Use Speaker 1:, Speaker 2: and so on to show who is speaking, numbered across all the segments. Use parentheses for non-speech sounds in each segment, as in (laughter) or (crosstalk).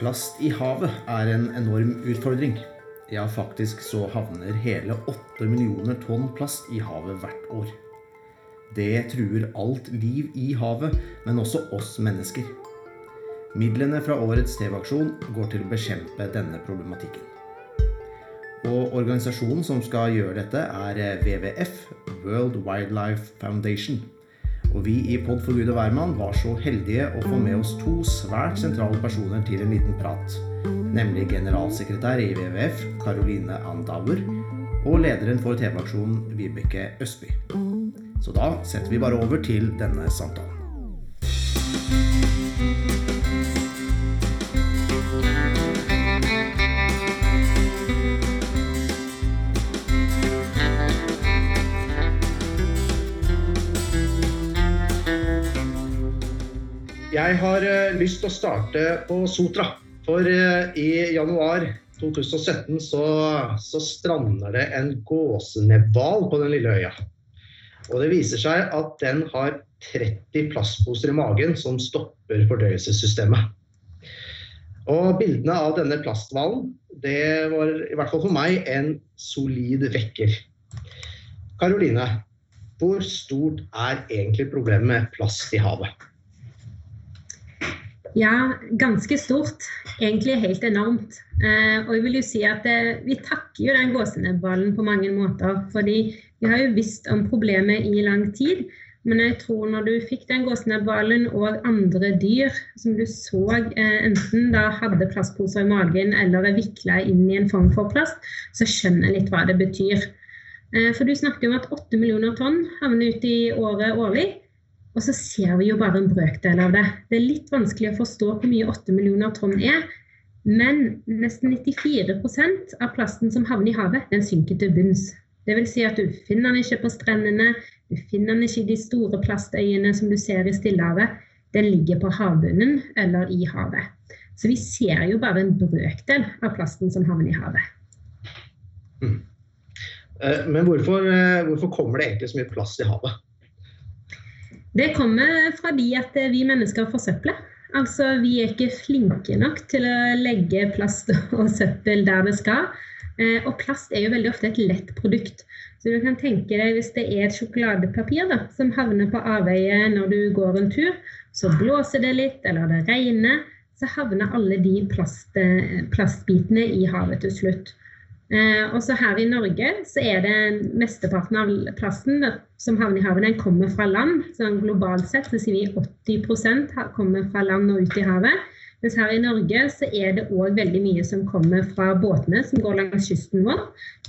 Speaker 1: Plast i havet er en enorm utfordring. Ja, faktisk så havner hele 8 millioner tonn plast i havet hvert år. Det truer alt liv i havet, men også oss mennesker. Midlene fra årets TV-aksjon går til å bekjempe denne problematikken. Og organisasjonen som skal gjøre dette, er WWF, World Wildlife Foundation. Og vi i Pod for Gud og hvermann var så heldige å få med oss to svært sentrale personer til en liten prat. Nemlig generalsekretær i WWF, Caroline Andauer, og lederen for TV-aksjonen, Vibeke Østby. Så da setter vi bare over til denne samtalen. Jeg har uh, lyst til å starte på Sotra. For uh, i januar 2017 så, så strander det en gåsenebbhval på den lille øya. Og det viser seg at den har 30 plastposer i magen som stopper fordøyelsessystemet. Og bildene av denne plasthvalen, det var i hvert fall for meg en solid vekker. Karoline, hvor stort er egentlig problemet med plast i havet?
Speaker 2: Ja, ganske stort. Egentlig helt enormt. Eh, og jeg vil jo si at eh, vi takker jo den gåsenebbhvalen på mange måter. Fordi vi har jo visst om problemet i lang tid. Men jeg tror når du fikk den gåsenebbhvalen og andre dyr som du så eh, enten da hadde plastposer i magen eller er vikla inn i en form for plast, så skjønner jeg litt hva det betyr. For du snakker om at 8 millioner tonn havner ut i året årlig. Og så ser vi jo bare en brøkdel av det. Det er litt vanskelig å forstå hvor mye 8 millioner tonn er. Men nesten 94% av plasten som havner i havet, den synker til bunns. Vil si at du finner den ikke på strendene, du finner den ikke i de store plastøyene som du ser i Stillehavet. Den ligger på havbunnen eller i havet. Så vi ser jo bare en brøkdel av plasten som havner i havet.
Speaker 1: Mm. Men hvorfor, eh, hvorfor kommer det egentlig så mye plast i havet?
Speaker 2: Det kommer fordi at vi mennesker forsøpler. Altså, vi er ikke flinke nok til å legge plast (laughs) og søppel der det skal. Eh, og plast er jo veldig ofte et lett produkt. Så du kan tenke deg hvis det er et sjokoladepapir da, som havner på avveie når du går en tur, så blåser det litt, eller det regner, så havner alle de plast, eh, plastbitene i havet til slutt. Eh, også her i Norge så er det mesteparten av plasten som havner i havet, den kommer fra land. Sånn globalt sett så sier vi 80% kommer fra land og ut i havet. Mens her i Norge så er det òg veldig mye som kommer fra båtene som går langs kysten vår.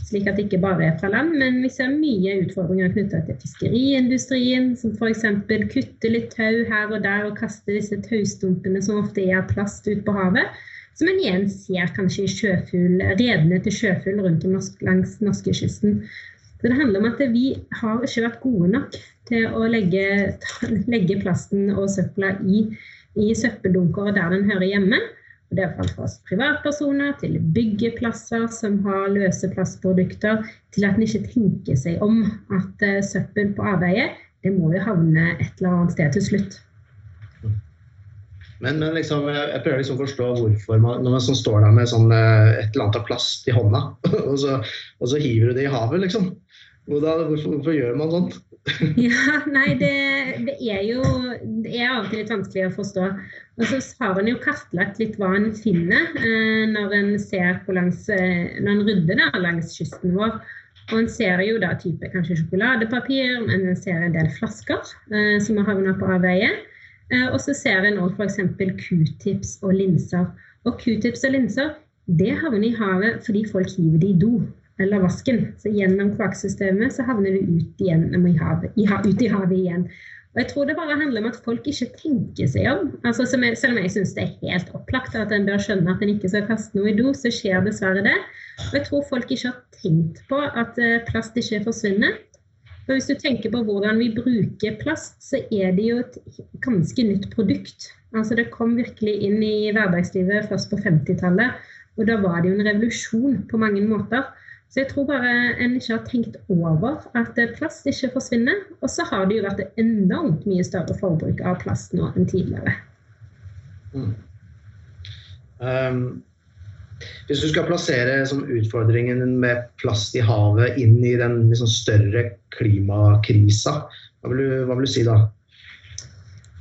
Speaker 2: Slik at det ikke bare er fra land, men vi ser mye utfordringer knytta til fiskeriindustrien, som f.eks. kutter litt tau her og der og kaster disse taustumpene som ofte er av plast ut på havet som en igjen ser kanskje i sjøfugl, redene til sjøfugl rundt norsk, langs norskekysten. Så det handler om at vi har ikke vært gode nok til å legge, (laughs) legge plasten og søpla i, i søppeldunker der den hører hjemme. Og det er fra oss privatpersoner til byggeplasser som har løse plastprodukter, til at en ikke tenker seg om at uh, søppel på avveie det må jo havne et eller annet sted til slutt.
Speaker 1: Men, men liksom, jeg prøver liksom å forstå hvorfor man, når man sånn står der med sånn, eh, et eller annet av plast i hånda, (laughs) og så, og så hiver du det i havet, liksom. Hvorfor, hvorfor, gjør man sånt? (laughs)
Speaker 2: ja, nei, det, det, er jo det er av og til litt vanskelig å forstå. Og så har en jo kartlagt litt hva en finner eh, når en ser på langs, eh, når en rydder der langs kysten vår. Og en ser jo da type kanskje sjokoladepapir, men en ser en del flasker eh, som har havna på avveie. Eh, og så ser en òg f.eks. q-tips og linser. Og q-tips og linser det havner i havet fordi folk hiver det i do eller vasken. Så gjennom kloakksystemet så havner det ut, igjen, i havet, i, ut i havet igjen. Og jeg tror det bare handler om at folk ikke tenker seg om. Altså, jeg, selv om jeg syns det er helt opplagt at en bør skjønne at en ikke skal kaste noe i do, så skjer dessverre det. Og jeg tror folk ikke har tenkt på at eh, plast ikke forsvinner. For hvis du tenker på hvordan vi bruker plast, så er det jo et ganske nytt produkt. Altså Det kom virkelig inn i hverdagslivet først på 50-tallet. Og da var det jo en revolusjon på mange måter. Så jeg tror bare en ikke har tenkt over at plast ikke forsvinner. Og så har det jo vært et enormt mye større forbruk av plast nå enn tidligere.
Speaker 1: Mm. Um, hvis du skal plassere sånn, utfordringen med plast i havet inn i den liksom, større klimakrisa, hva vil, du, hva vil du si da?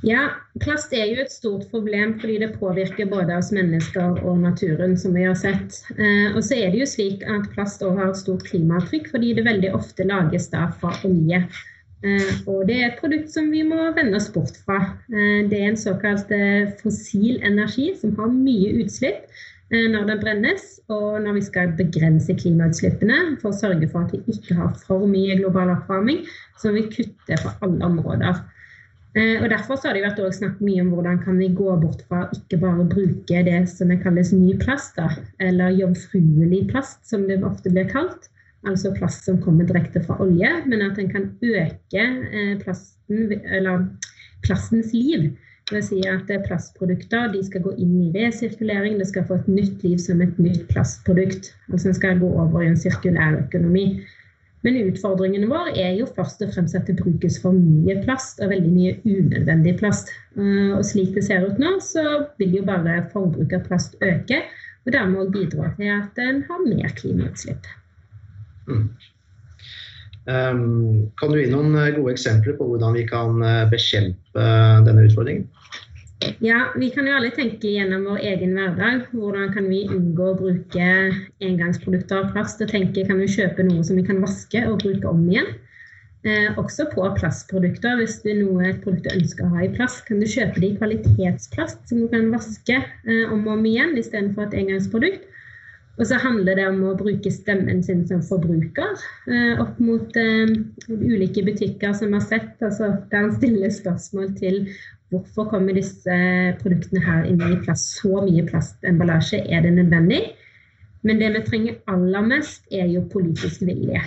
Speaker 2: Ja, plast er jo et stort problem fordi det påvirker både oss mennesker og naturen, som vi har sett. Eh, og så er det jo slik at plast også har et stort klimaavtrykk fordi det veldig ofte lages da fra olje. Eh, og det er et produkt som vi må vende oss bort fra. Eh, det er en såkalt eh, fossil energi som har mye utslipp når den brennes, og når vi skal begrense klimautslippene for å sørge for at vi ikke har for mye global oppvarming, så må vi kutte på alle områder. Eh, og Derfor har det vært snakket mye om hvordan kan vi gå bort fra ikke bare bruke det som kalles ny plast, da, eller jomfruelig plast, som det ofte blir kalt. Altså plast som kommer direkte fra olje, men at en kan øke eh, plasten, eller plastens liv. Det sier si at plastprodukter skal gå inn i resirkulering, det skal få et nytt liv som et nytt plastprodukt. Altså en skal gå over i en sirkulær økonomi. Men utfordringen vår er jo først og fremst at det brukes for mye plast, og veldig mye unødvendig plast. Eh, og slik det ser ut nå, så vil jo bare forbruket av plast øke, og dermed bidra til at en har mer klimautslipp. Mm.
Speaker 1: Um, kan du gi noen eh, gode eksempler på hvordan vi kan eh, bekjempe denne utfordringen?
Speaker 2: Ja, vi kan jo alle tenke gjennom vår egen hverdag. Hvordan kan vi unngå å bruke engangsprodukter av plast? Og tenke kan vi kjøpe noe som vi kan vaske og bruke om igjen? Eh, også på plastprodukter. Hvis det er noe et produkt du ønsker å ha i plast, kan du kjøpe det i kvalitetsplast som du kan vaske eh, om og om igjen istedenfor et engangsprodukt. Og så handler det om å bruke stemmen sin som forbruker eh, opp mot eh, ulike butikker som har sett. Altså, der han stiller spørsmål til Hvorfor kommer disse produktene her inn i plast? Så mye plastemballasje, er det nødvendig? Men det vi trenger aller mest, er jo politisk vilje.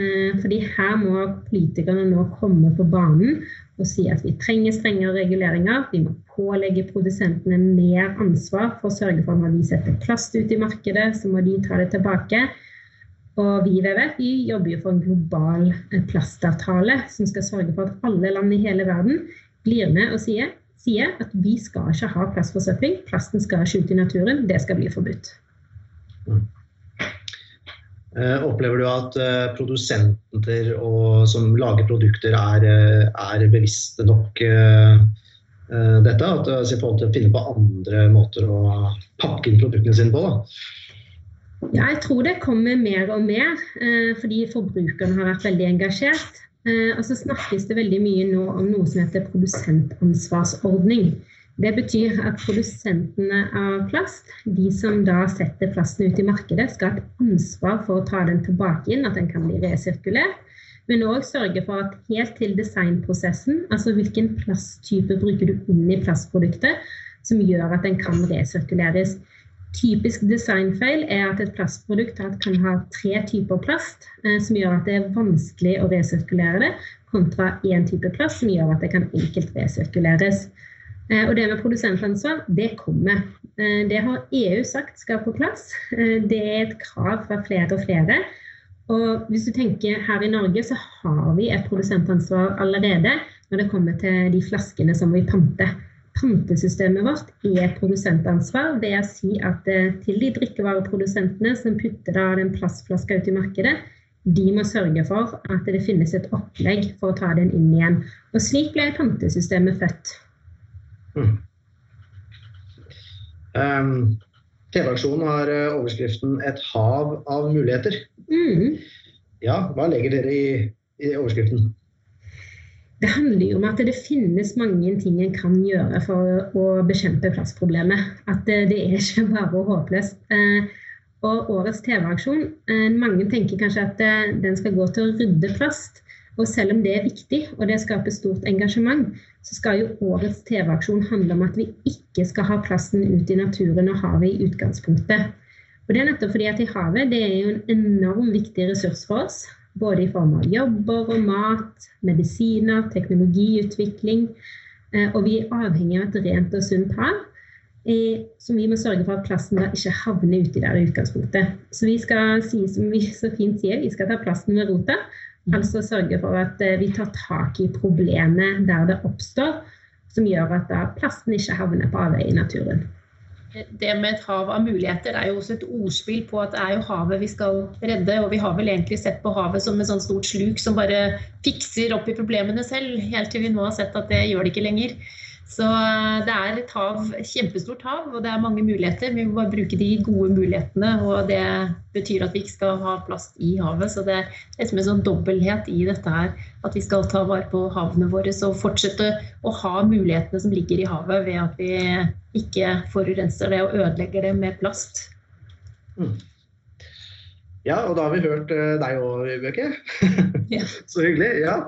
Speaker 2: Eh, fordi her må politikerne nå komme på banen og si at vi trenger strengere reguleringer. Vi må pålegge produsentene mer ansvar for å sørge for at når de setter plast ut i markedet, så må de ta det tilbake. Og vi i WWF vi jobber jo for en global eh, plastavtale som skal sørge for at alle land i hele verden blir med og sier, sier at vi skal ikke ha plastforsøpling. Plasten skal ikke ut i naturen. Det skal bli forbudt. Mm.
Speaker 1: Uh, opplever du at uh, produsenter og, som lager produkter, er, uh, er bevisste nok dette? At altså, I forhold til å finne på andre måter å pakke inn produktene sine på? Da?
Speaker 2: Ja, jeg tror det kommer mer og mer, fordi forbrukerne har vært veldig engasjert. Eh, og så snakkes det veldig mye nå om noe som heter produsentansvarsordning. Det betyr at produsentene av plast, de som da setter plasten ut i markedet, skal ha et ansvar for å ta den tilbake inn, at den kan bli resirkulert. Men òg sørge for at helt til designprosessen, altså hvilken plasttype bruker du inn i plastproduktet, som gjør at den kan resirkuleres. Typisk designfeil er at et plastprodukt kan ha tre typer plast, eh, som gjør at det er vanskelig å resirkulere det, kontra én type plast som gjør at det kan enkelt resirkuleres. Eh, og det med produsentansvar, det kommer. Eh, det har EU sagt skal på plass. Det er et krav fra flere og flere. Og hvis du tenker her i Norge, så har vi et produsentansvar allerede når det kommer til de flaskene som vi panter pantesystemet vårt er produsentansvar. Er å si at eh, til de drikkevareprodusentene som putter da den plastflaska ut i markedet, de må sørge for at det finnes et opplegg for å ta den inn igjen. Og slik ble pantesystemet født. Mm.
Speaker 1: Um, TV-aksjonen har eh, overskriften 'Et hav av muligheter'. Mm. Ja, hva legger dere i, i overskriften?
Speaker 2: Det handler jo om at det finnes mange ting en kan gjøre for å bekjempe plastproblemet. At det, det er ikke bare håpløst. Eh, og årets TV-aksjon eh, Mange tenker kanskje at den skal gå til å rydde plast. Og selv om det er viktig, og det skaper stort engasjement, så skal jo årets TV-aksjon handle om at vi ikke skal ha plasten ut i naturen og havet i utgangspunktet. Og det er nettopp fordi at i havet det er jo en enormt viktig ressurs for oss. Både i form av jobber og mat, medisiner, teknologiutvikling. Eh, og vi er avhengig av et rent og sunt hav. Som vi må sørge for at plasten da ikke havner uti der i utgangspunktet. Så vi skal si som vi så fint sier, vi skal ta plasten ved rota. Altså sørge for at eh, vi tar tak i problemet der det oppstår, som gjør at plasten ikke havner på avveie i naturen.
Speaker 3: det med et hav av muligheter er jo også et ordspill på at det er jo havet vi skal redde. Og vi har vel egentlig sett på havet som et sånt stort sluk som bare fikser opp i problemene selv, helt til vi nå har sett at det gjør det ikke lenger. Så eh, det er et hav, kjempestort hav, og det er mange muligheter. Vi må bare bruke de gode mulighetene, og det betyr at vi ikke skal ha plast i havet. Så det er liksom en sånn dobbelthet i dette her. At vi skal ta vare på havene våre og fortsette å ha mulighetene som ligger i havet, ved at vi ikke forurenser det og ødelegger det med plast. Mm.
Speaker 1: Ja, og da har vi hørt eh, deg òg, Vibeke. Ja. (laughs) Så hyggelig. ja.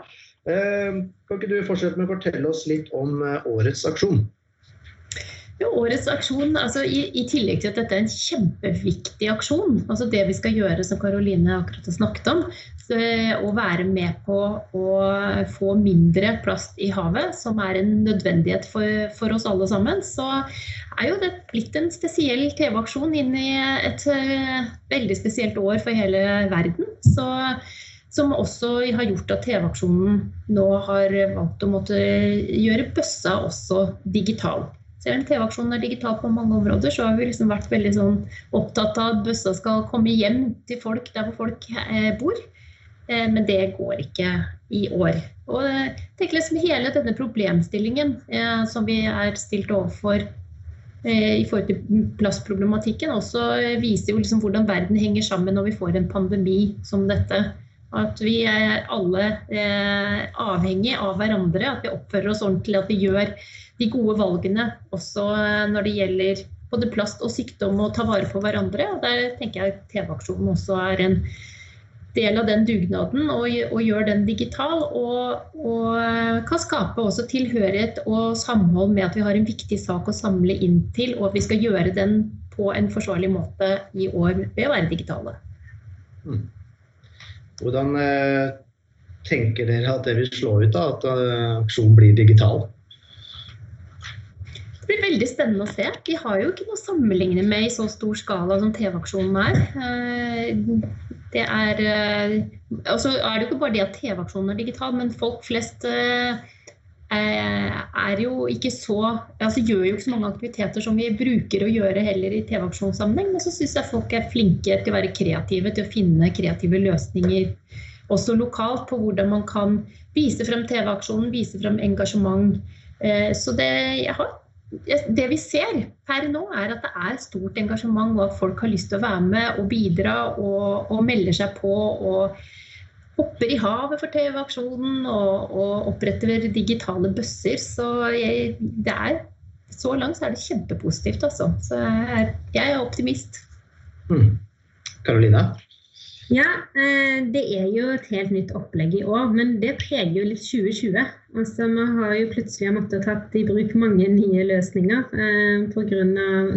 Speaker 1: Ehm, kan ikke du fortsette med å fortelle oss litt om eh, årets aksjon?
Speaker 3: Ja, årets aksjon, altså i, i, tillegg til at dette er en kjempeviktig aksjon, altså det vi skal gjøre som Karoline akkurat har snakket om, så, å være med på å få mindre plast i havet, som er en nødvendighet for, for oss alle sammen, så er jo det blitt en spesiell TV-aksjon inn i et uh, veldig spesielt år for hele verden. Så som også har gjort at TV-aksjonen nå har valgt å måtte gjøre bøssa også digital. Selv om TV-aksjonen er digital på mange områder, så har vi liksom vært veldig sånn opptatt av at bøssa skal komme hjem til folk der hvor folk eh, bor. Eh, men det går ikke i år. Og eh, tenk liksom hele denne problemstillingen som vi er stilt overfor i forhold til plastproblematikken, også viser jo liksom hvordan verden henger sammen når vi får en pandemi som dette. At vi er alle eh, avhengig av hverandre, at vi oppfører oss ordentlig, at vi gjør de gode valgene også eh, når det gjelder både plast og sykdom og ta vare på hverandre. Og Der tenker jeg TV-aksjonen også er en del av den dugnaden og, og gjør den digital. Og, og, eh, kan skape også tilhørighet og samhold med at vi har en viktig sak å samle inn til, og at vi skal gjøre den på en forsvarlig måte i år ved å være digitale. Mm.
Speaker 1: Hvordan eh, tenker dere at det vil slå ut, da, at eh, aksjonen blir digital?
Speaker 3: Det blir veldig spennende å se. Vi har jo ikke noe å sammenligne med i så stor skala som TV-aksjonen er. Eh, det er altså er det jo ikke bare det at TV-aksjonen er digital, men folk flest er jo ikke så altså gjør jo ikke så mange aktiviteter som vi bruker å gjøre heller i TV-aksjonssammenheng. Men så syns jeg folk er flinke til å være kreative, til å finne kreative løsninger også lokalt på hvordan man kan vise frem TV-aksjonen, vise frem engasjement. Eh, så det, har, det vi ser per nå, er at det er stort engasjement, og at folk har lyst til å være med og bidra og, og melder seg på. og hopper i havet for TV-aksjonen og, og, oppretter digitale bøsser. Så jeg, det er, så langt så er det kjempepositivt, altså. Så jeg er, jeg er optimist.
Speaker 1: Karoline?
Speaker 3: Mm. Ja, eh, det er jo et helt nytt opplegg i år, men det preger jo litt 2020. Altså, Vi har jo plutselig måttet tatt i bruk mange nye løsninger eh, pga.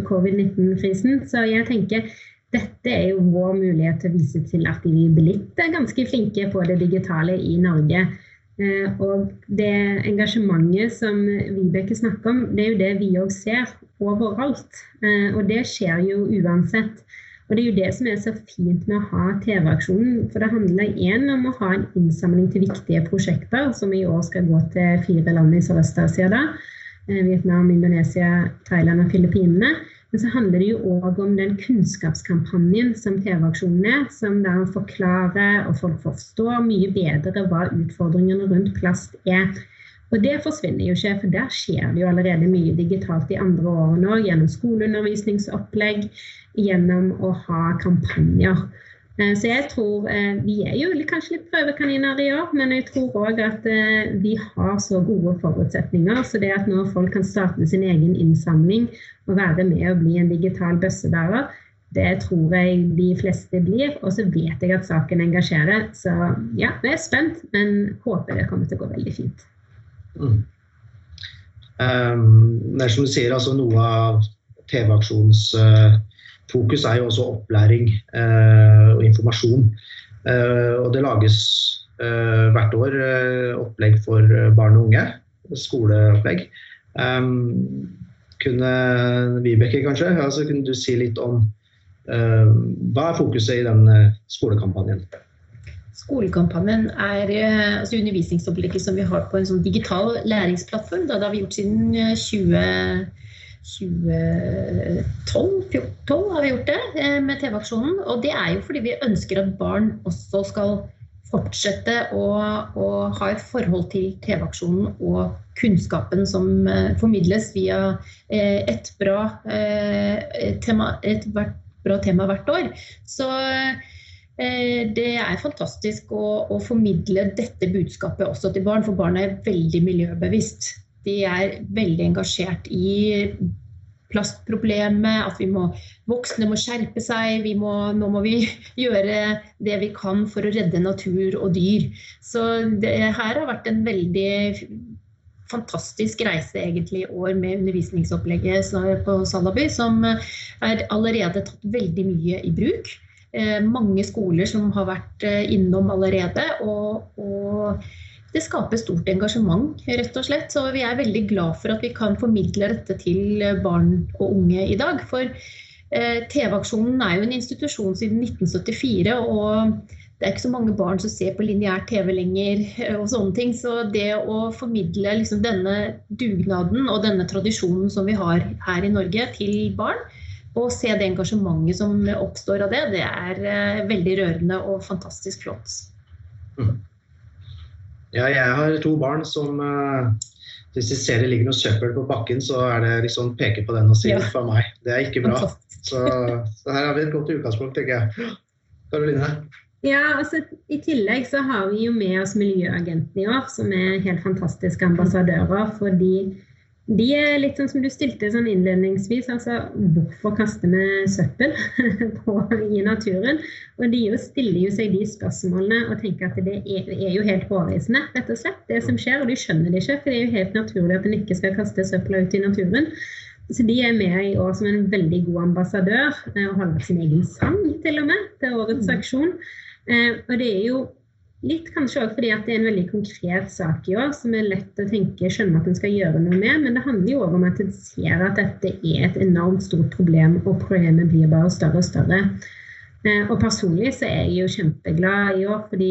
Speaker 3: covid-19-krisen. Så jeg tenker dette er jo vår mulighet til å vise til at vi er blitt ganske flinke på det digitale i Norge. Eh, og det engasjementet som Vibeke snakker om, det er jo det vi òg ser overalt. Eh, og det skjer jo uansett. Og det er jo det som er så fint med å ha TV-aksjonen. For det handler igjen om å ha en innsamling til viktige prosjekter, som i år skal gå til fire land i Sørøst-Asia. da. Vietnam, Indonesia, Thailand og Filippinene. Men så handler det jo òg om den kunnskapskampanjen som TV-aksjonen er, som da forklarer og folk forstår mye bedre hva utfordringene rundt plast er. Og det forsvinner jo ikke, for der skjer det jo allerede mye digitalt de andre årene òg, gjennom skoleundervisningsopplegg, gjennom å ha kampanjer. Eh, så jeg tror eh, Vi er jo kanskje litt prøvekaniner i år, men jeg tror òg at eh, vi har så gode forutsetninger. Så det at når folk kan starte sin egen innsamling og være med og bli en digital bøssebærer, det tror jeg de fleste blir. Og så vet jeg at saken engasjerer. Så ja, jeg er spent, men håper det kommer til å gå veldig fint. Mm.
Speaker 1: Um, det er som du sier, altså noe av TV-aksjons uh, fokus er jo også opplæring eh, og informasjon. Eh, og det lages eh, hvert år opplegg for barn og unge. Skoleopplegg. kunne Vibeke kanskje, altså, kunne du si litt om hva er fokuset i den skolekampanjen?
Speaker 3: Skolekampanjen er altså undervisningsopplegget som vi har på en sånn digital læringsplattform. Da, det har vi gjort siden 20 2012 har vi gjort det eh, med TV-aksjonen. Og det er jo fordi vi ønsker at barn også skal fortsette å, å ha et forhold til TV-aksjonen og kunnskapen som eh, formidles via eh, et bra, tema, et bra tema hvert år. Så det er fantastisk å, å, formidle dette budskapet også til barn, for barn er veldig miljøbevisst. De er veldig engasjert i plastproblemet, at må, voksne må skjerpe seg. Må, nå må vi (laughs) gjøre det vi kan for å redde natur og dyr. Så det her har vært en veldig fantastisk reise egentlig i år med undervisningsopplegget på Salaby, som er allerede tatt veldig mye i bruk. Eh, mange skoler som har vært eh, innom allerede. og, og det skaper stort engasjement, rett og slett. Så vi er veldig glad for at vi kan formidle dette til barn og unge i dag. For eh, TV-aksjonen er jo en institusjon siden 1974. og det er ikke så mange barn som ser på lineær TV lenger. Eh, og sånne ting, Så det å formidle liksom denne dugnaden og denne tradisjonen som vi har her i Norge til barn, og se det engasjementet som oppstår av det, det er eh, veldig rørende og fantastisk flott. Mm.
Speaker 1: Ja, jeg har to barn som uh, Hvis de ser det ligger noe søppel på bakken, så er det liksom peke på den og si ja. for meg. Det er ikke bra. Så, så, her har vi et godt utgangspunkt, tenker jeg. Karoline?
Speaker 2: Ja, altså I tillegg så har vi jo med oss miljøagenten i år, som er helt fantastiske ambassadører. fordi de er litt sånn som du stilte sånn innledningsvis. altså Hvorfor kaster vi søppel (laughs) på, i naturen? Og de jo stiller jo seg de spørsmålene og tenker at det er, er, jo helt hårreisende, rett og slett. Det som skjer, og de skjønner det ikke, for det er jo helt naturlig at en ikke skal kaste søpla ut i naturen. Så de er med i år som en veldig god ambassadør eh, og holder sin egen sang til og med til årets mm. aksjon. Eh, og det er jo Litt kanskje også fordi at det er en veldig konkret sak i år som er lett å tenke, skjønne at en skal gjøre noe med. Men det handler jo òg om at en ser at dette er et enormt stort problem, og problemet blir bare større og større. Eh, og personlig så er jeg jo kjempeglad i år fordi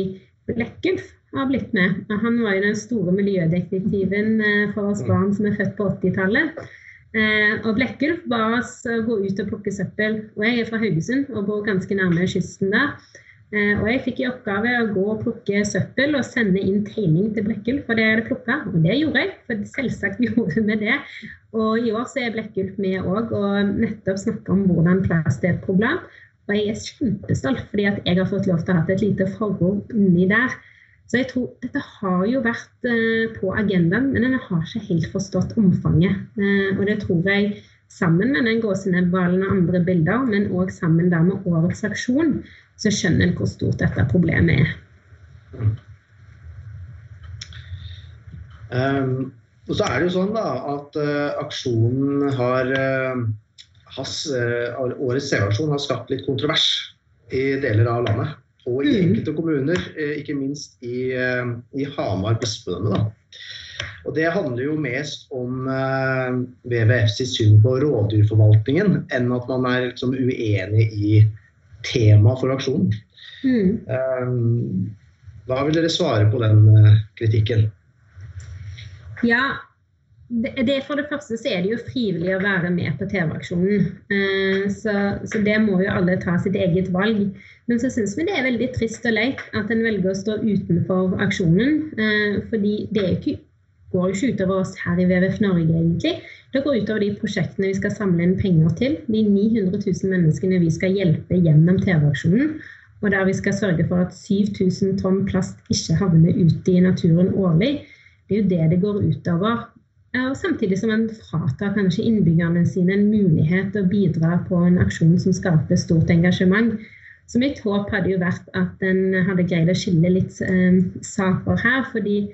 Speaker 2: Blekkulf har blitt med. Han var jo den store miljødetektiven eh, for oss barn som er født på 80-tallet. Eh, og Blekkulf ba oss gå ut og plukke søppel. Og jeg er fra Haugesund og bor ganske nærme kysten der. Eh, og jeg fikk i oppgave å gå og plukke søppel og sende inn tegning til Blekkulf, for det er det plukka. Og det gjorde jeg, for selvsagt (laughs) gjorde vi det. Og i år så er Blekkulf med òg og nettopp snakker om hvordan plast er et problem. Og jeg er kjempestolt fordi at jeg har fått lov til å ha et lite forord inni der. Så jeg tror dette har jo vært uh, på agendaen, men en har ikke helt forstått omfanget. Uh, og det tror jeg sammen med den gåsenebbhvalen og andre bilder, men òg sammen med årets aksjon, så skjønner en hvor stort dette problemet er.
Speaker 1: Um, og så er det jo sånn da, at uh, aksjonen har, uh, has, uh, Årets CV-aksjon har skapt litt kontrovers i deler av landet. Og i mm. enkelte kommuner, ikke minst i, i Hamar bispedømme. Og Det handler jo mest om WWF sitt syn på rovdyrforvaltningen, enn at man er liksom, uenig i tema for aksjonen. Mm. Um, hva vil dere svare på den uh, kritikken?
Speaker 2: Ja, det, For det første så er det jo frivillig å være med på TV-aksjonen. Så, så, det må jo alle ta sitt eget valg. Men så syns vi det er veldig trist og leit at en velger å stå utenfor aksjonen. Fordi det er ikke, går ikke utover oss her i WWF Norge, egentlig. Det går utover de prosjektene vi skal samle inn penger til. De 900 000 menneskene vi skal hjelpe gjennom TV-aksjonen. Og der vi skal sørge for at 7000 tonn plast ikke havner ute i naturen årlig. Det er jo det det går utover. Og samtidig som en fratar kanskje innbyggerne sine en mulighet til å bidra på en aksjon som skaper stort engasjement. Så mitt håp hadde jo vært at en hadde greid å skille litt eh, saker her. fordi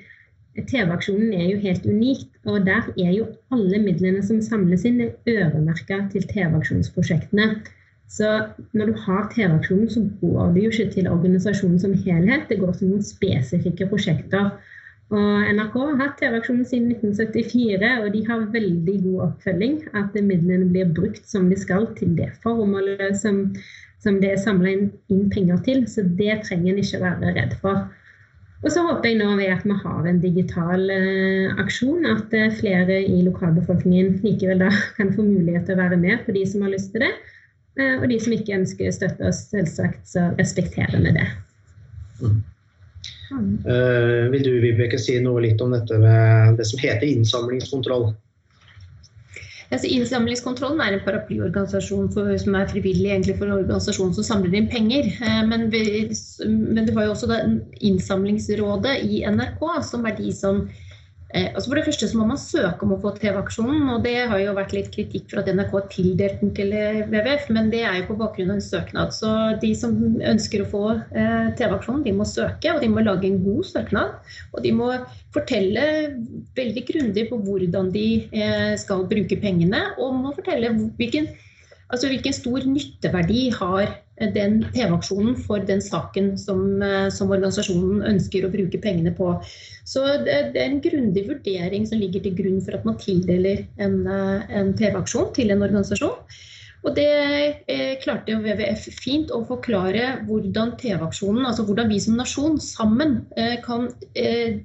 Speaker 2: TV-aksjonen er jo helt unikt, og der er jo alle midlene som samles inn, øremerka til TV-aksjonsprosjektene. Så når du har TV-aksjonen, så går det jo ikke til organisasjonen som helhet, det går til noen spesifikke prosjekter. Og NRK har hatt TV-aksjonen siden 1974, og de har veldig god oppfølging. At midlene blir brukt som de skal til det formålet som, som det er samla inn, inn penger til. Så det trenger en ikke være redd for. Og så håper jeg nå ved at vi har en digital eh, aksjon, at eh, flere i lokalbefolkningen likevel da (laughs) kan få mulighet til å være med for de som har lyst til det. Eh, og de som ikke ønsker å støtte oss, selvsagt, så respekterer vi det.
Speaker 4: Mm. Uh, vil du Vibeke, si noe litt om dette med det som heter innsamlingskontroll?
Speaker 3: Altså, innsamlingskontrollen er en paraplyorganisasjon for, som er frivillig for en organisasjon som samler inn penger. Eh, men, vi, men det var jo også Innsamlingsrådet i NRK, som er de som altså for det første så må man søke om å få TV-aksjonen. og Det har jo vært litt kritikk for at NRK har tildelt den til eh, WWF, men det er jo på bakgrunn av en søknad. Så de som ønsker å få eh, TV-aksjonen, de må søke, og de må lage en god søknad. Og de må fortelle veldig grundig på hvordan de eh, skal bruke pengene, og må fortelle hvilken, altså hvilken stor nytteverdi har den TV-aksjonen for den saken som, eh, som, organisasjonen ønsker å bruke pengene på. Så det, det er en grundig vurdering som ligger til grunn for at man tildeler en, eh, en TV-aksjon til en organisasjon. Og det eh, klarte WWF fint å forklare hvordan TV-aksjonen, altså hvordan vi som nasjon sammen eh, kan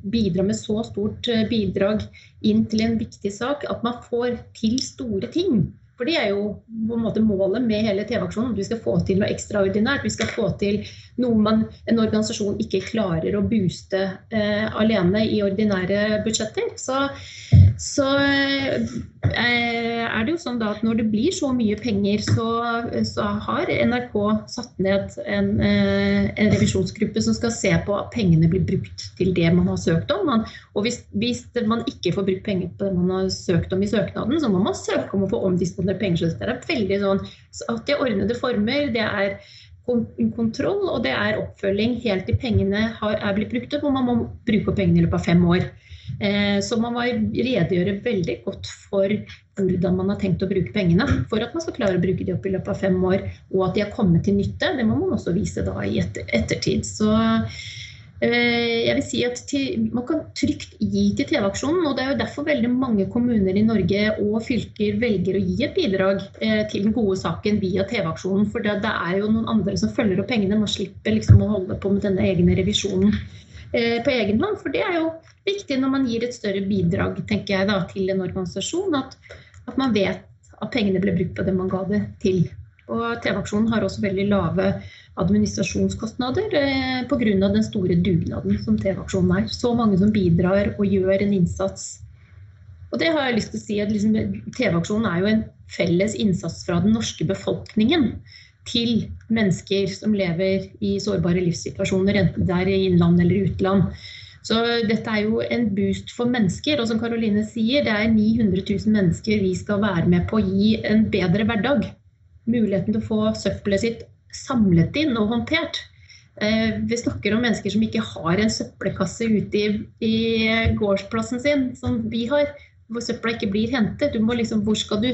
Speaker 3: bidra med så stort bidrag inn til en viktig sak at man får til store ting. For det er jo på en måte målet med hele TV-aksjonen. Vi skal få til noe ekstraordinært. Vi skal få til noe man, en organisasjon ikke klarer å booste eh, alene i ordinære budsjetter. Så, så eh, er det jo sånn at når det blir så mye penger, så, så har NRK satt ned en, eh, en, revisjonsgruppe som skal se på at pengene blir brukt til det man har søkt om. Og hvis, hvis, man ikke får brukt penger på det man har søkt om i søknaden, så må man søke om å få omdisponert penger. Så det er veldig sånn at det er ordnede former. det er kontroll, og det er oppfølging helt til pengene er blitt brukt opp. Og man må bruke opp pengene i løpet av fem år. Eh, så man må redegjøre veldig godt for hvordan man har tenkt å bruke pengene. For at man skal klare å bruke de opp i løpet av fem år, og at de har kommet til nytte. Det må man også vise da i etter, ettertid. Så Eh, jeg vil si at Man kan trygt gi til TV-aksjonen. og Det er jo derfor veldig mange kommuner i Norge og fylker velger å gi et bidrag eh, til den gode saken via TV-aksjonen. For det, det, er jo noen andre som følger opp pengene. Man slipper liksom å holde på med denne egne revisjonen på egen hånd. For det er jo viktig når man gir et større bidrag tenker jeg da, til en organisasjon, at, at man vet at pengene ble brukt på det man ga det til. Og TV-aksjonen har også veldig lave administrasjonskostnader eh, pga. den store dugnaden som TV-aksjonen er. Så mange som bidrar og gjør en innsats. Og det har jeg lyst til å si at liksom, TV-aksjonen er jo en felles innsats fra den norske befolkningen til mennesker som lever i sårbare livssituasjoner, enten det er i innland eller utland. Så dette er jo en boost for mennesker. Og som Karoline sier, det er 900 000 mennesker vi skal være med på å gi en bedre hverdag muligheten til å få søppelet sitt samlet inn og håndtert. Eh, vi snakker om mennesker som ikke har en søppelkasse ute i, i gårdsplassen sin, som vi har, hvor søpla ikke blir hentet. Du må liksom, hvor skal du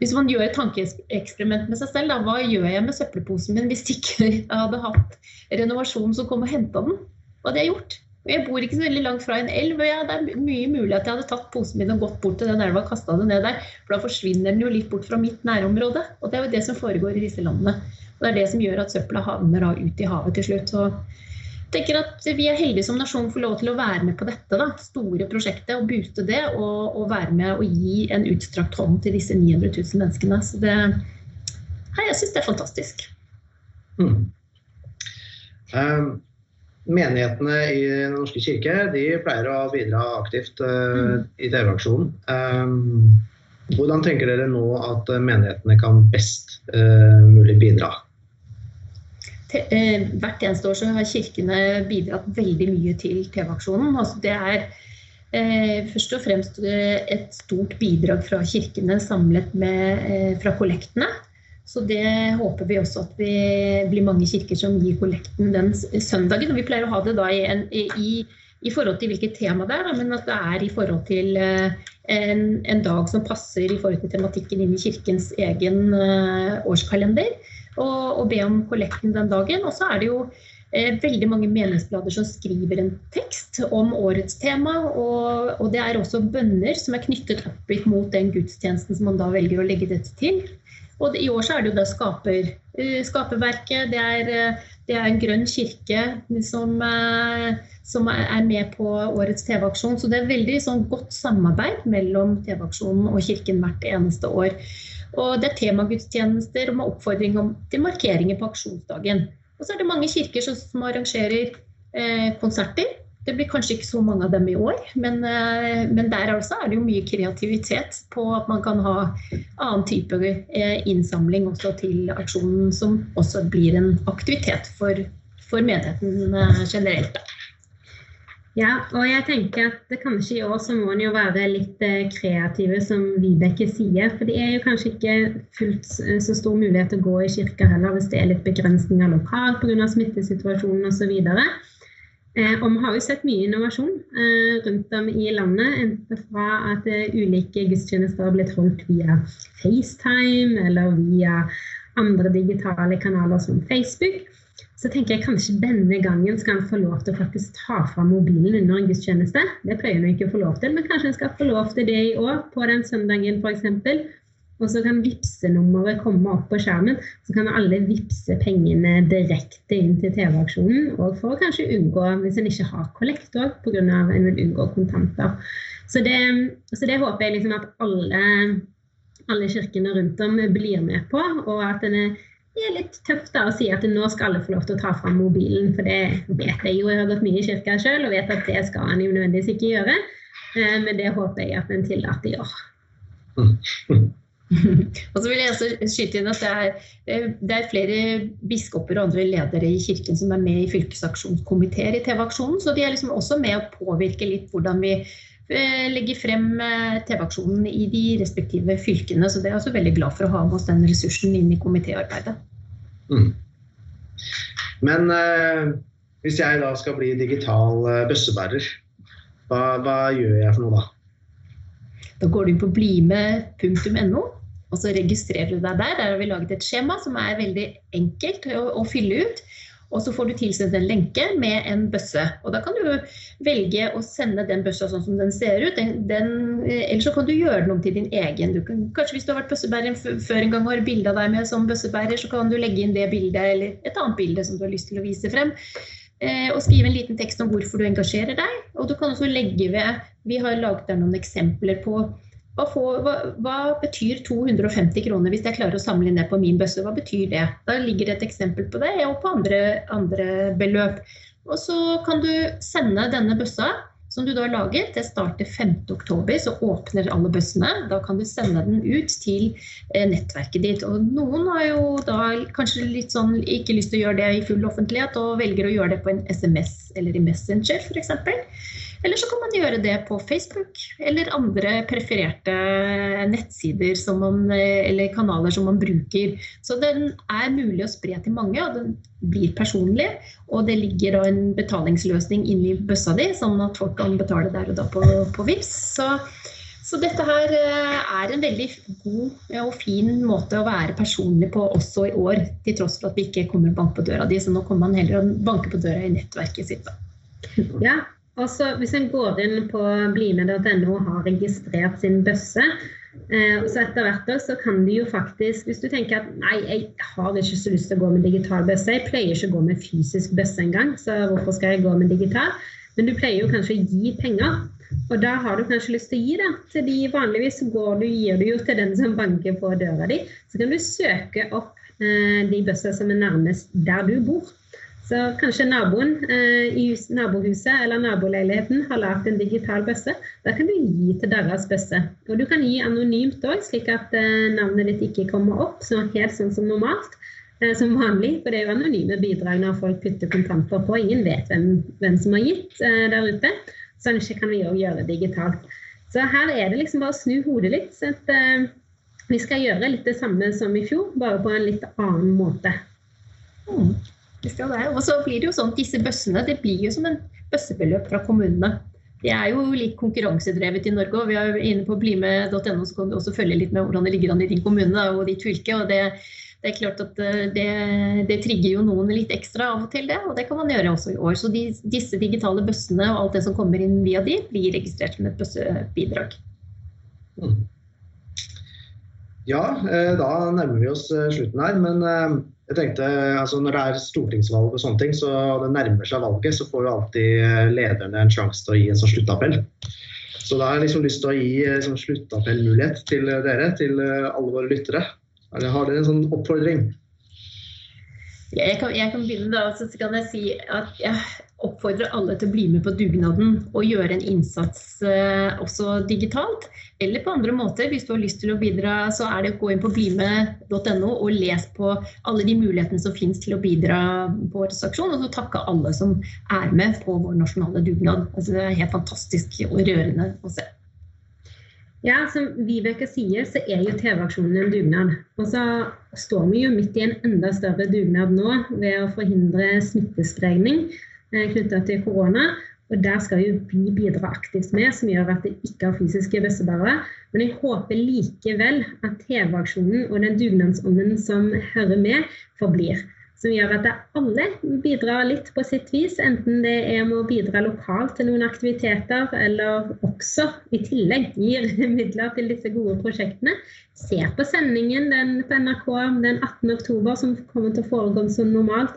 Speaker 3: hvis man gjør et tankeeksperiment med seg selv, da, hva gjør jeg med søppelposen min hvis ikke (laughs) jeg hadde hatt renovasjon som kom og henta den? Hva hadde jeg gjort? Jeg bor ikke så veldig langt fra en elv. og ja, Det er mye mulig at jeg hadde tatt posen min og gått bort til den elva og kasta den ned der. For da forsvinner den jo litt bort fra mitt nærområde. Og det er jo det som foregår i disse landene. Og det er det som gjør at søpla havner ut i havet til slutt. Så tenker at vi er heldige som nasjon får lov til å være med på dette da, store prosjektet og booste det. Og, og, være med og gi en utstrakt hånd til disse 900 000 menneskene. Så det, hei, jeg syns det er fantastisk. Mm.
Speaker 4: Um menighetene i Den norske kirke de pleier å bidra aktivt uh, i TV-aksjonen. Um, hvordan tenker dere nå at menighetene kan best uh, mulig bidra?
Speaker 3: Hvert eneste år så har kirkene bidratt veldig mye til TV-aksjonen. Altså det er eh, først og fremst et stort bidrag fra kirkene samlet med, eh, fra kollektene. Så det håper vi også at det blir mange kirker som gir kollekten den søndagen. Og vi pleier å ha det da i, en, i, i forhold til hvilket tema det er, men at det er i forhold til eh, en, en, dag som passer i forhold til tematikken inn i kirkens egen årskalender. Og, og, be om kollekten den dagen. Og så er det jo eh, veldig mange meningsblader som skriver en tekst om årets tema. Og, og det er også bønner som er knyttet opp mot den gudstjenesten som man da velger å legge dette til. Og i år så er det jo det skaper, skaperverket. Det er, det er en grønn kirke som, som er med på årets TV-aksjon. Så det er veldig sånn, godt samarbeid mellom TV-aksjonen og kirken hvert eneste år. Og det er temagudstjenester med oppfordring om, til markeringer på aksjonsdagen. Og så er det mange kirker som, som arrangerer eh, konserter. Det blir kanskje ikke så mange av dem i år, men, eh, men der altså er det jo mye kreativitet på at man kan ha annen type eh, innsamling også til aksjonen, som også blir en aktivitet for, for menigheten eh, generelt. Da.
Speaker 2: Ja, og jeg tenker at kanskje i år så må en jo være litt eh, kreative, som Vibeke sier. For det er jo kanskje ikke fullt eh, så stor mulighet til å gå i kirka heller hvis det er litt begrensninger lokalt pga. smittesituasjonen osv. Eh, og vi har jo sett mye innovasjon eh, rundt om i landet. Enten fra at eh, ulike gudstjenester har blitt holdt via FaceTime eller via andre digitale kanaler som Facebook så tenker jeg kanskje denne gangen skal han få lov til å faktisk ta fram mobilen under en gudstjeneste. Det pleier han ikke å få lov til, men kanskje han skal få lov til det i år, på den søndagen f.eks. Og så kan vipsenummeret komme opp på skjermen. Så kan alle vippse pengene direkte inn til TV-aksjonen. Og for å kanskje unngå, hvis en ikke har kollekt òg, pga. en vil unngå kontanter. Så det, så det håper jeg liksom at alle, alle kirkene rundt om blir med på. Og at en er det er litt tøft da å si at nå skal alle få lov til å ta fram mobilen. For det vet jeg jo, jeg har gått mye i kirka sjøl og vet at det skal en jo nødvendigvis ikke gjøre. Eh, men det håper jeg at en tillater gjør. (laughs)
Speaker 3: og så vil jeg også skyte inn at det er, eh, det er, flere biskoper og andre ledere i kirken som er med i fylkesaksjonskomiteer i TV-aksjonen. Så de er liksom også med å påvirke litt hvordan vi legger frem TV-aksjonen i de respektive fylkene. Så det er jeg også veldig glad for å ha med oss den ressursen inn i komitéarbeidet. Mm.
Speaker 4: Men eh, hvis jeg da skal bli digital eh, bøssebærer, hva, hva, gjør jeg for noe da?
Speaker 3: Da går du inn på blime.no, og så registrerer du deg der. Der har vi laget et skjema som er veldig enkelt å, å fylle ut. Og så får du tilsendt en lenke med en bøsse. Og da kan du velge å sende den bøssa sånn som den ser ut. Den, den, eller så kan du gjøre den om til din egen. Kan, kanskje hvis du har vært bøssebærer før en gang og har bilde av deg med som bøssebærer, så kan du legge inn det bildet eller et annet bilde som du har lyst til å vise frem. Eh, og skrive en liten tekst om hvorfor du engasjerer deg. Og du kan også legge ved Vi har laget der noen eksempler på hva, får, hva, hva, betyr 250 kroner hvis jeg klarer å samle inn det på min bøsse? Hva betyr det? Da ligger det et eksempel på det, og på andre, andre beløp. Og så kan du sende denne bøssa som du da har laget. Det starter 5.10, så åpner alle bøssene. Da kan du sende den ut til eh, nettverket ditt. Og noen har jo da kanskje litt sånn ikke lyst til å gjøre det i full offentlighet, og velger å gjøre det på en SMS eller i Messenger f.eks. Eller så kan man gjøre det på Facebook eller andre prefererte nettsider man, eller kanaler som man bruker. Så den er mulig å spre til mange, og den blir personlig. Og det ligger da en betalingsløsning inni bøssa di, sånn at folk kan betale der og da på, på VIPS. Så, så dette her eh, er en veldig god og fin måte å være personlig på også i år, til tross for at vi ikke kommer og banker på døra di. Så nå kommer man heller og banker på døra i nettverket sitt. Da.
Speaker 2: Ja, Altså, hvis en går inn på blimed.no og har registrert sin bøsse, eh, så etter hvert så kan du jo faktisk Hvis du tenker at nei, jeg har ikke så lyst til å gå med digital bøsse, jeg pleier ikke å gå med fysisk bøsse engang, så hvorfor skal jeg gå med digital? Men du pleier jo kanskje å gi penger. Og da har du kanskje lyst til å gi det til de vanligvis går du, gir du jo til den som banker på døra di. Så kan du søke opp eh, de bøssene som er nærmest der du bor. Så kanskje naboen eh, i nabohuset eller naboleiligheten har lagd en digital bøsse. Da kan du gi til deres bøsse. Og du kan gi anonymt òg, slik at eh, navnet ditt ikke kommer opp så helt sånn som normalt. Eh, som vanlig, for det er jo anonyme bidrag når folk putter kontanter på. Ingen vet hvem, hvem som har gitt eh, der ute. Så ikke kan vi òg gjøre det digitalt. Så her er det liksom bare å snu hodet litt. så at eh, vi skal gjøre litt det samme som i fjor, bare på en litt annen måte.
Speaker 3: Mm. Og så blir det jo sånn, at Disse bøssene det blir jo som en bøssebeløp fra kommunene. De er jo litt konkurransedrevet i Norge. og vi er Inne på blime.no så kan du også følge litt med hvordan det ligger an i din kommune og ditt fylke. og det, det er klart at eh, det, det, trigger jo noen litt ekstra av og til, det. Og det kan man gjøre også i år. Så de, disse digitale bøssene og alt det som kommer inn via de, blir registrert som et bøssebidrag. Mm.
Speaker 4: Ja, da nærmer vi oss slutten her. Men jeg tenkte, altså når det er stortingsvalg og sånne ting, så det nærmer seg valget, så får jo alltid lederne en sjanse til å gi en sånn sluttappell. Så da har jeg liksom lyst til å gi sånn sluttappellmulighet til dere, til alle våre lyttere. Har dere en sånn oppfordring?
Speaker 3: Jeg kan, jeg kan begynne da, så kan jeg si at jeg oppfordrer alle til å bli med på dugnaden og gjøre en innsats eh, også digitalt. Eller på andre måter. Hvis du har lyst til å bidra, så er det å gå inn på blime.no og les på alle de mulighetene som finnes til å bidra på årets aksjon. Og så takke alle som er med på vår nasjonale dugnad. Altså, det er helt fantastisk og rørende å se.
Speaker 2: Ja, som Vibeke sier, så er jo TV-aksjonen en dugnad. Og så står vi jo midt i en enda større dugnad nå ved å forhindre smittespredning eh, knytta til korona. Og der skal jo vi bidra aktivt med, som gjør at det ikke er fysiske bøssebærere. Men jeg håper likevel at TV-aksjonen og den dugnadsånden som hører med, forblir som gjør at alle bidrar litt på sitt vis. Enten det er med å bidra lokalt til noen aktiviteter, eller også i tillegg gir (laughs) midler til disse gode prosjektene. Se på sendingen den på NRK den 18.10, som kommer til å foregå som normalt.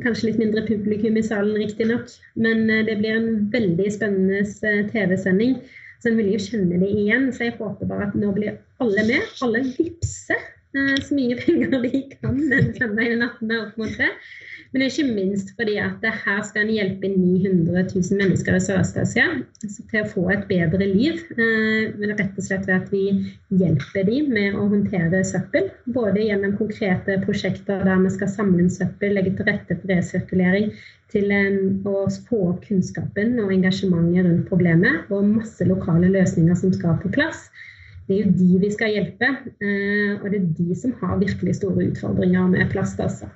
Speaker 2: Kanskje litt mindre publikum i salen, riktignok. Men eh, det blir en veldig spennende eh, TV-sending. Så en vil jo kjenne det igjen. Så jeg håper bare at nå blir alle med. Alle vipser Eh, så mye penger de kan den søndagen 18. opp mot det. Men ikke minst fordi at her skal en hjelpe 900 000 mennesker i Sørøst-Asia til å få et bedre liv. Eh, men rett og slett ved at vi hjelper dem med å håndtere søppel. Både gjennom konkrete prosjekter der vi skal samle inn søppel, legge til rette for resirkulering, til å få kunnskapen og engasjementet rundt problemet, og masse lokale løsninger som skal på plass. Det er jo de vi skal hjelpe, eh, og det er de som har virkelig store utfordringer med plast. altså.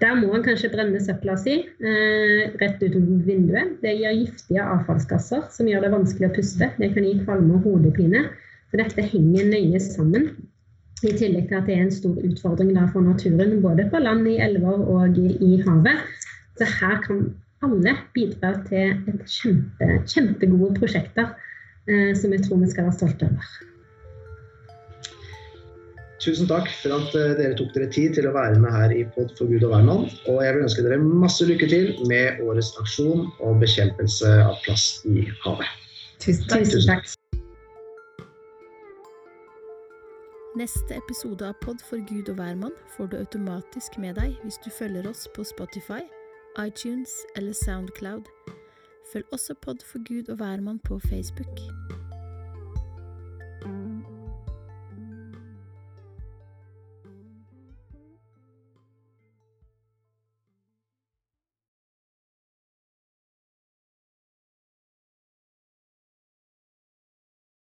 Speaker 2: Der må en kanskje brenne søpla si eh, rett ut vinduet. Det gir giftige avfallsgasser som gjør det vanskelig å puste. Det kan gi kvalme og hodepine. Så dette henger nøye sammen. I tillegg til at det er en stor utfordring for naturen, både på land, i elver og i havet. Så her kan alle bidra til kjempe, kjempegode prosjekter eh, som jeg tror vi skal være stolte over.
Speaker 4: Tusen takk for at eh, dere tok dere tid til å være med her i Pod for Gud og hvermann. Og jeg vil ønske dere masse lykke til med årets aksjon og bekjempelse av plast i havet.
Speaker 2: Tusen takk. Tusen takk.
Speaker 5: Neste episode av Pod for Gud og hvermann får du automatisk med deg hvis du følger oss på Spotify, iTunes eller Soundcloud. Følg også Pod for Gud og hvermann på Facebook.